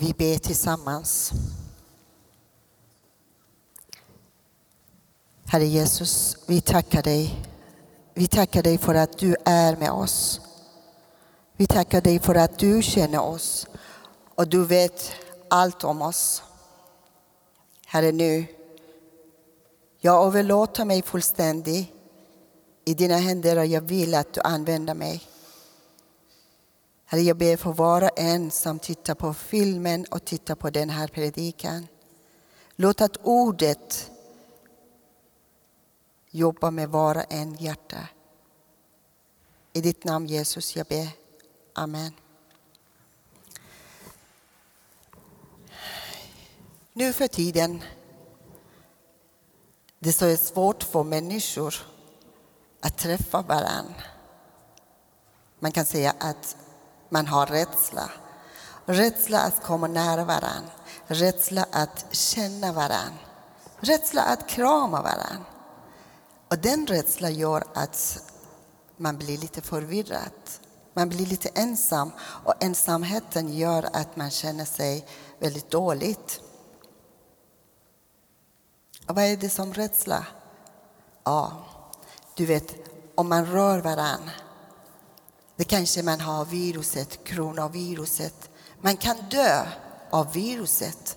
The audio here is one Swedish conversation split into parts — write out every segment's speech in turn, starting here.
Vi ber tillsammans. Herre Jesus, vi tackar dig. Vi tackar dig för att du är med oss. Vi tackar dig för att du känner oss och du vet allt om oss. Herre, nu, jag överlåter mig fullständigt i dina händer och jag vill att du använder mig. Herre, jag ber för var och en som tittar på filmen och tittar på den här predikan. Låt att ordet jobba med var och en hjärta. I ditt namn Jesus jag ber. Amen. Nu för tiden det är svårt för människor att träffa varandra. Man kan säga att man har rädsla. Rädsla att komma nära varann. Rädsla att känna varann. Rädsla att krama varann. Och den rädslan gör att man blir lite förvirrad. Man blir lite ensam och ensamheten gör att man känner sig väldigt dåligt. Och vad är det som rädsla? Ja, du vet, om man rör varann. Det kanske man har viruset, coronaviruset. Man kan dö av viruset.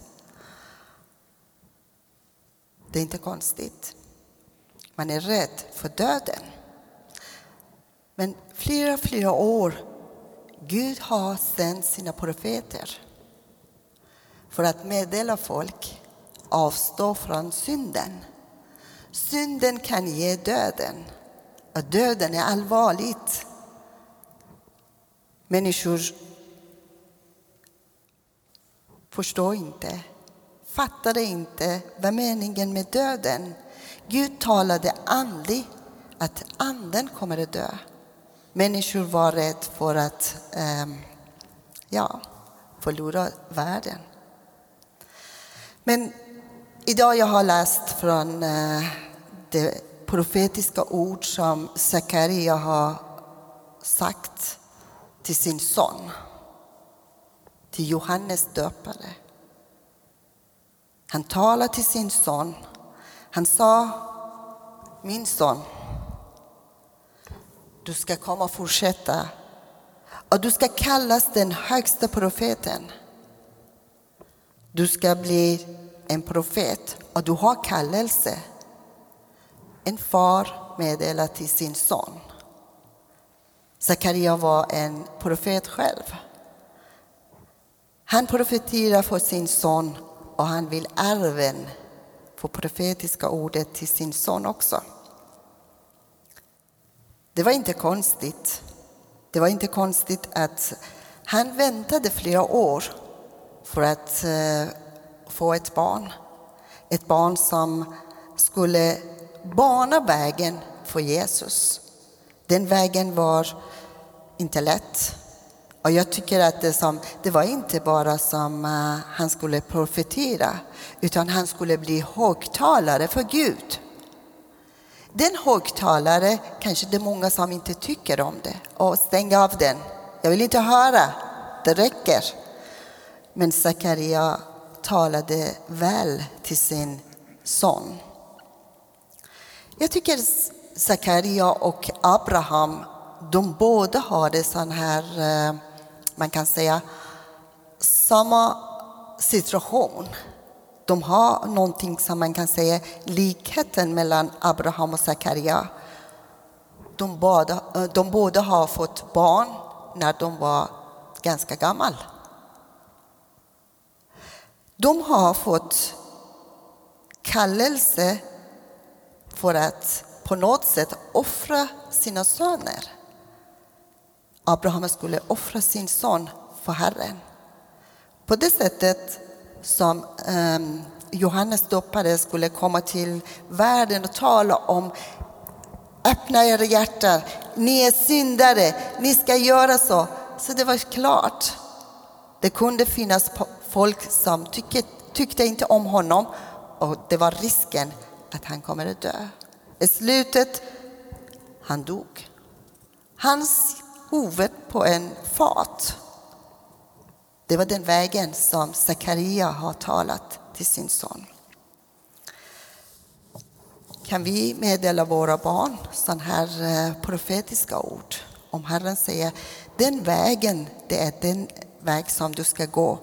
Det är inte konstigt. Man är rädd för döden. Men flera, flera år Gud har sänt sina profeter för att meddela folk avstå från synden. Synden kan ge döden och döden är allvarligt. Människor förstår inte, fattade inte vad meningen med döden. Gud talade andligt att anden kommer att dö. Människor var rädda för att eh, ja, förlora världen. Men idag jag har läst från eh, det profetiska ord som Sakaria har sagt till sin son, till Johannes döpare. Han talade till sin son. Han sa, min son, du ska komma och fortsätta och du ska kallas den högsta profeten. Du ska bli en profet och du har kallelse. En far meddelar till sin son. Sakaria var en profet själv. Han profeterar för sin son och han vill arven få profetiska ordet till sin son också. Det var inte konstigt. Det var inte konstigt att han väntade flera år för att eh, få ett barn. Ett barn som skulle bana vägen för Jesus. Den vägen var inte lätt. Och jag tycker att det, som, det var inte bara som uh, han skulle profetera, utan han skulle bli högtalare för Gud. Den högtalare, kanske det är många som inte tycker om det. Och stäng av den. Jag vill inte höra. Det räcker. Men Sakaria talade väl till sin son. Jag tycker Sakaria och Abraham, de båda har sån här, eh, man kan säga, samma situation. De har någonting som man kan säga likheten mellan Abraham och Sakaria. De båda, eh, de båda har fått barn när de var ganska gamla. De har fått kallelse för att på något sätt offra sina söner. Abraham skulle offra sin son för Herren. På det sättet som ehm, Johannes döpare skulle komma till världen och tala om öppna era hjärtan, ni är syndare, ni ska göra så. Så det var klart. Det kunde finnas folk som tyckte, tyckte inte om honom och det var risken att han kommer att dö. I slutet, han dog. Hans huvud på en fat. Det var den vägen som Zakaria har talat till sin son. Kan vi meddela våra barn sådana här eh, profetiska ord? Om Herren säger den vägen, det är den väg som du ska gå.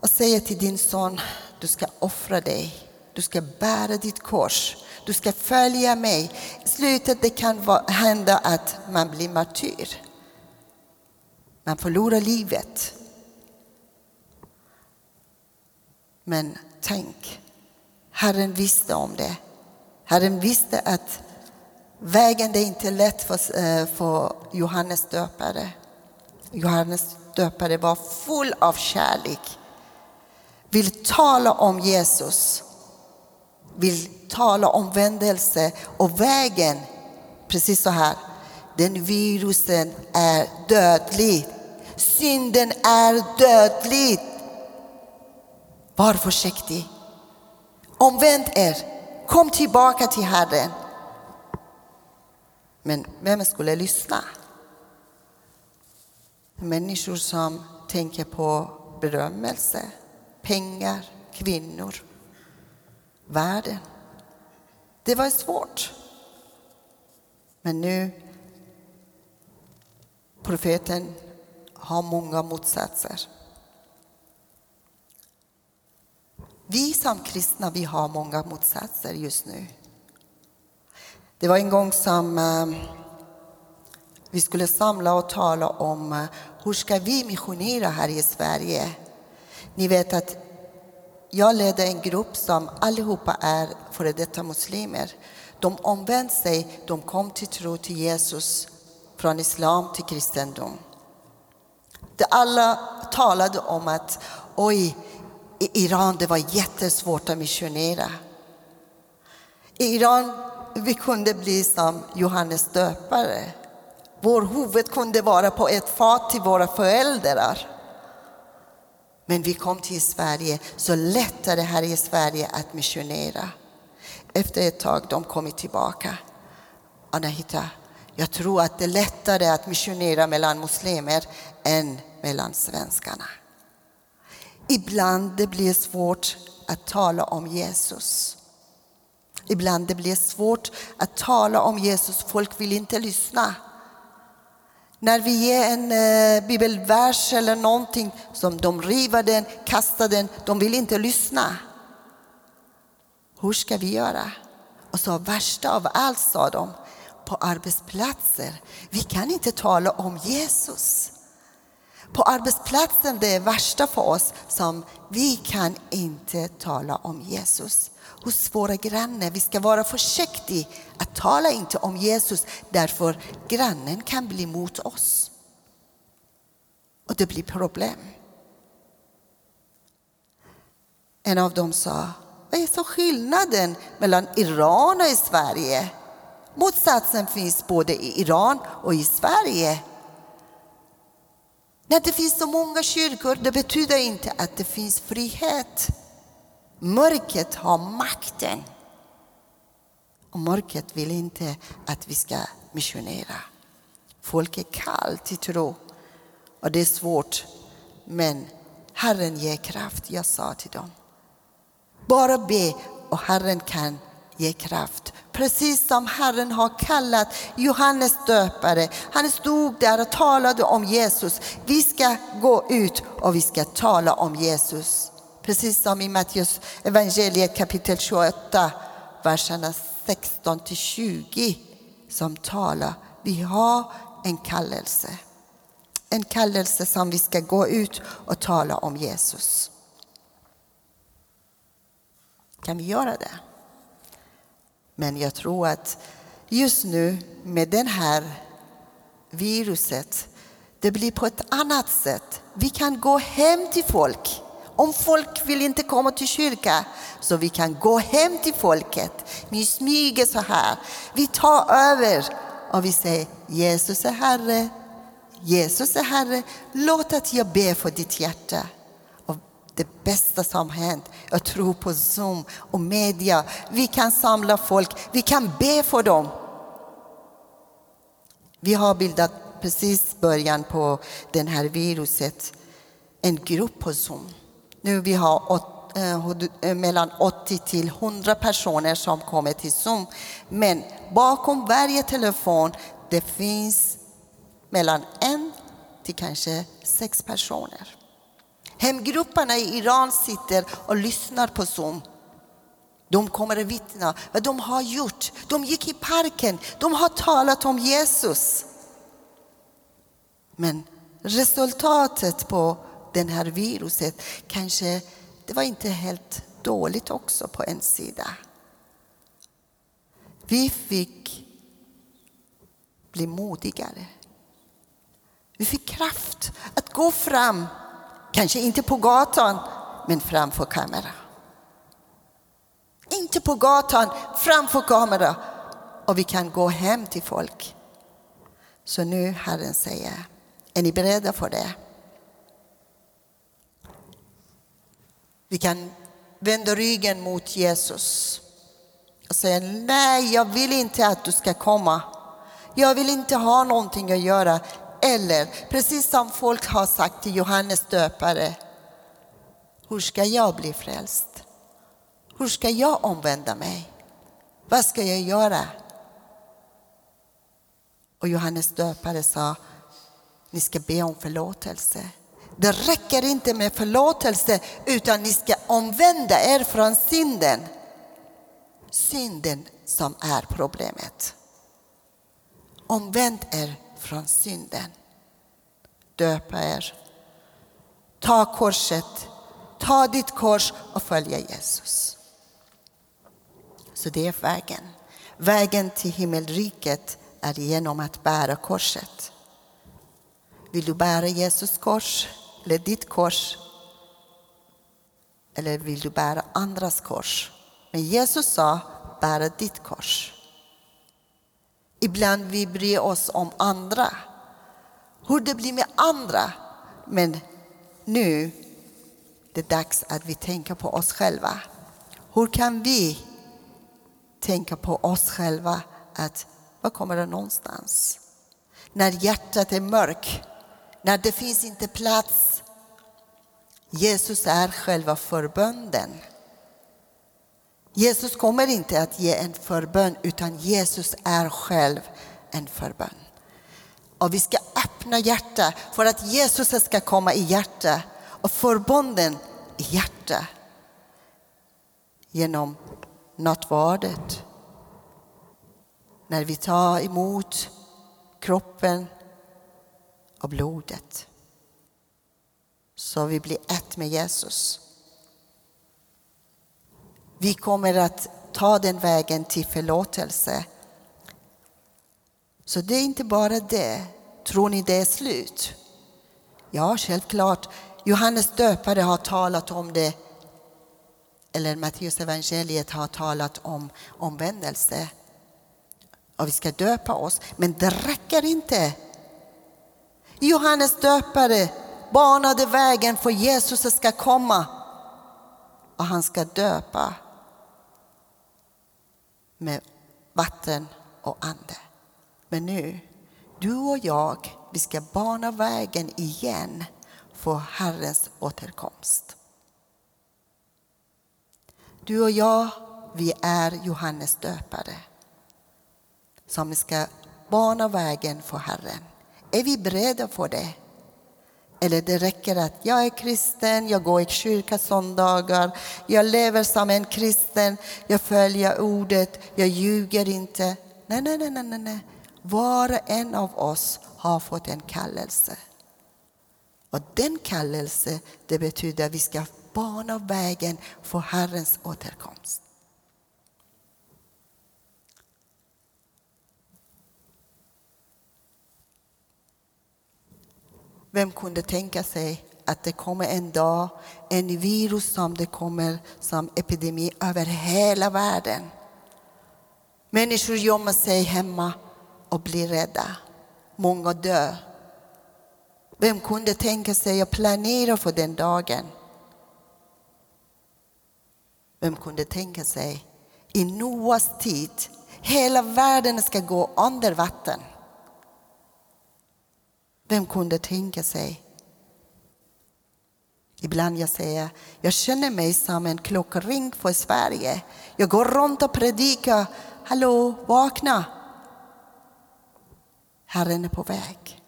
Och säger till din son, du ska offra dig, du ska bära ditt kors, du ska följa mig. I slutet det kan hända att man blir martyr. Man förlorar livet. Men tänk, Herren visste om det. Herren visste att vägen är inte lätt för, eh, för Johannes döpare. Johannes döpare var full av kärlek. Vill tala om Jesus. Vill tala om vändelse och vägen. Precis så här. Den virusen är dödlig. Synden är dödlig. Var försiktig. Omvänd er. Kom tillbaka till Herren. Men vem skulle lyssna? Människor som tänker på berömmelse, pengar, kvinnor, världen. Det var svårt. Men nu, profeten har många motsatser. Vi som kristna, vi har många motsatser just nu. Det var en gång som eh, vi skulle samla och tala om eh, hur ska vi missionera här i Sverige. Ni vet att jag ledde en grupp som allihopa är före detta muslimer. De omvände sig, de kom till tro till Jesus från islam till kristendom. De alla talade om att oj, i Iran det var jättesvårt att missionera. I Iran vi kunde bli som Johannes döpare. Vår huvud kunde vara på ett fat till våra föräldrar. Men vi kom till Sverige, så lättare här i Sverige att missionera. Efter ett tag de kommit tillbaka. Anahita, jag tror att det är lättare att missionera mellan muslimer än mellan svenskarna. Ibland det blir svårt att tala om Jesus. Ibland det blir svårt att tala om Jesus, folk vill inte lyssna. När vi ger en eh, bibelvers eller någonting som de river den, kastar den, de vill inte lyssna. Hur ska vi göra? Och så värsta av allt sa de, på arbetsplatser, vi kan inte tala om Jesus. På arbetsplatsen det är värsta för oss som vi kan inte tala om Jesus. Hos våra grannar, vi ska vara försiktiga att tala inte om Jesus därför grannen kan bli mot oss. Och det blir problem. En av dem sa, vad är så skillnaden mellan Iran och Sverige? Motsatsen finns både i Iran och i Sverige. När det finns så många kyrkor, det betyder inte att det finns frihet. Mörkret har makten. Och mörkret vill inte att vi ska missionera. Folk är kallt till tro. Och det är svårt. Men Herren ger kraft, jag sa till dem. Bara be och Herren kan ge kraft. Precis som Herren har kallat Johannes döpare. Han stod där och talade om Jesus. Vi ska gå ut och vi ska tala om Jesus. Precis som i Matteus evangeliet kapitel 28, verserna 16 till 20 som talar. Vi har en kallelse. En kallelse som vi ska gå ut och tala om Jesus. Kan vi göra det? Men jag tror att just nu med det här viruset, det blir på ett annat sätt. Vi kan gå hem till folk. Om folk vill inte komma till kyrkan, så vi kan gå hem till folket. Vi smyger så här. Vi tar över och vi säger Jesus är Herre. Jesus är Herre. Låt att jag ber för ditt hjärta bästa som hänt. Jag tror på Zoom och media. Vi kan samla folk, vi kan be för dem. Vi har bildat precis början på det här viruset. en grupp på Zoom. Nu vi har åt, eh, eh mellan 80 till 100 personer som kommer till Zoom. Men bakom varje telefon det finns mellan en till kanske sex personer. Hemgrupperna i Iran sitter och lyssnar på Zoom. De kommer att vittna vad de har gjort. De gick i parken, de har talat om Jesus. Men resultatet på det här viruset kanske det var inte helt dåligt också på en sida. Vi fick bli modigare. Vi fick kraft att gå fram, kanske inte på gatan, men framför kamera. Inte på gatan, framför kamera. Och vi kan gå hem till folk. Så nu Herren säger, är ni beredda för det? Vi kan vända ryggen mot Jesus och säga nej, jag vill inte att du ska komma. Jag vill inte ha någonting att göra. Eller precis som folk har sagt till Johannes döpare. Hur ska jag bli frälst? Hur ska jag omvända mig? Vad ska jag göra? Och Johannes döpare sa, ni ska be om förlåtelse. Det räcker inte med förlåtelse utan ni ska omvända er från synden. Synden som är problemet. Omvänd er från synden. Döpa er. Ta korset. Ta ditt kors och följa Jesus. Så det är vägen. Vägen till himmelriket är genom att bära korset. Vill du bära Jesus kors eller ditt kors? Eller vill du bära andras kors? Men Jesus sa, bära ditt kors. Ibland vi bryr oss om andra. Hur det blir med andra. Men nu det är dags att vi tänker på oss själva. Hur kan vi tänka på oss själva att var kommer det någonstans? När hjärtat är mörkt, när det finns inte plats. Jesus är själva förbönden. Jesus kommer inte att ge en förbön utan Jesus är själv en förbön. Och vi ska öppna hjärta för att Jesus ska komma i hjärta och förbunden i hjärta. Genom nattvardet. När vi tar emot kroppen och blodet. Så vi blir ett med Jesus. Vi kommer att ta den vägen till förlåtelse. Så det är inte bara det. Tror ni det är slut? Ja, självklart. Johannes döpare har talat om det. Eller Matteus evangeliet har talat om omvändelse. Och vi ska döpa oss. Men det räcker inte. Johannes döpare banade vägen för Jesus ska komma. Och han ska döpa med vatten och ande. Men nu, du och jag, vi ska bana vägen igen för Herrens återkomst. Du och jag, vi är Johannes döpare som ska bana vägen för Herren. Är vi beredda för det? Eller det räcker att jag är kristen, jag går i kyrka söndagar, jag lever som en kristen, jag följer ordet, jag ljuger inte. Nej, nej, nej, nej, nej. Var och en av oss har fått en kallelse. Och den kallelse, det betyder att vi ska bana vägen för Herrens återkomst. Vem kunde tänka sig att det kommer en dag, en virus som det kommer som epidemi över hela världen. Människor gömmer sig hemma och blir rädda. Många dör. Vem kunde tänka sig att planera för den dagen? Vem kunde tänka sig i Noas tid, hela världen ska gå under vatten. Vem kunde tänka sig? Ibland jag säger, jag känner mig som en klockring för Sverige. Jag går runt och predikar, hallå, vakna! Herren är på väg.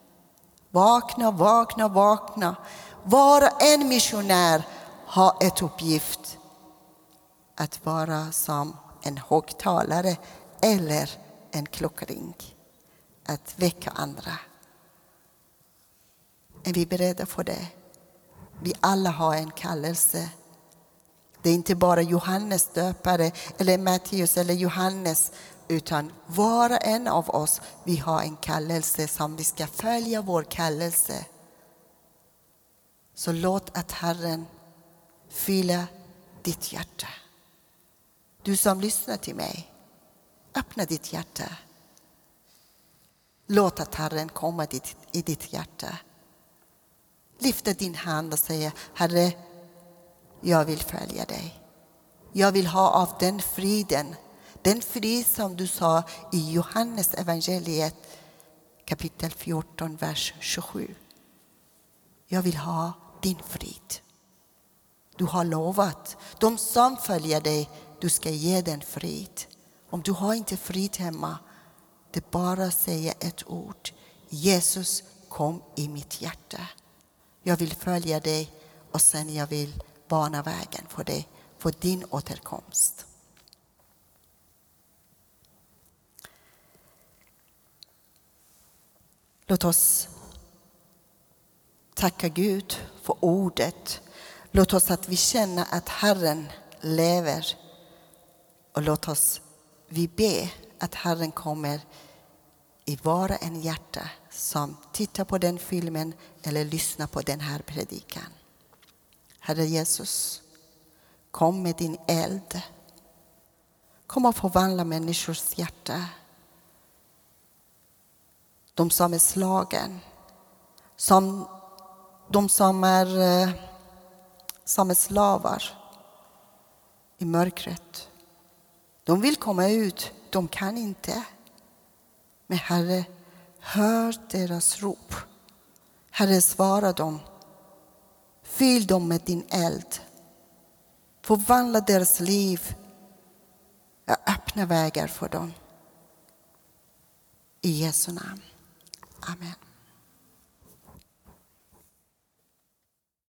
Vakna, vakna, vakna. Var en missionär har ett uppgift att vara som en högtalare eller en klockring. Att väcka andra. Är vi beredda för det? Vi alla har en kallelse. Det är inte bara Johannes döpare eller Matteus eller Johannes utan var och en av oss, vi har en kallelse som vi ska följa vår kallelse. Så låt att Herren fylla ditt hjärta. Du som lyssnar till mig, öppna ditt hjärta. Låt att Herren komma i ditt hjärta. Lyfta din hand och säga, Herre, jag vill följa dig. Jag vill ha av den friden, den frid som du sa i Johannes evangeliet kapitel 14, vers 27. Jag vill ha din frid. Du har lovat de som följer dig, du ska ge den frid. Om du har inte frid hemma, det bara säga ett ord. Jesus kom i mitt hjärta. Jag vill följa dig och sen jag vill bana vägen för dig, för din återkomst. Låt oss tacka Gud för ordet. Låt oss att vi känner att Herren lever. Och låt oss vi be att Herren kommer i var och en hjärta som tittar på den filmen eller lyssnar på den här predikan. Herre Jesus, kom med din eld. Kom och förvandla människors hjärta. De som är slagen, som, de som är, eh, som är slavar i mörkret. De vill komma ut, de kan inte. Men Herre, hör deras rop. Herre, svara dem. Fyll dem med din eld. Förvandla deras liv. Öppna vägar för dem. I Jesu namn. Amen.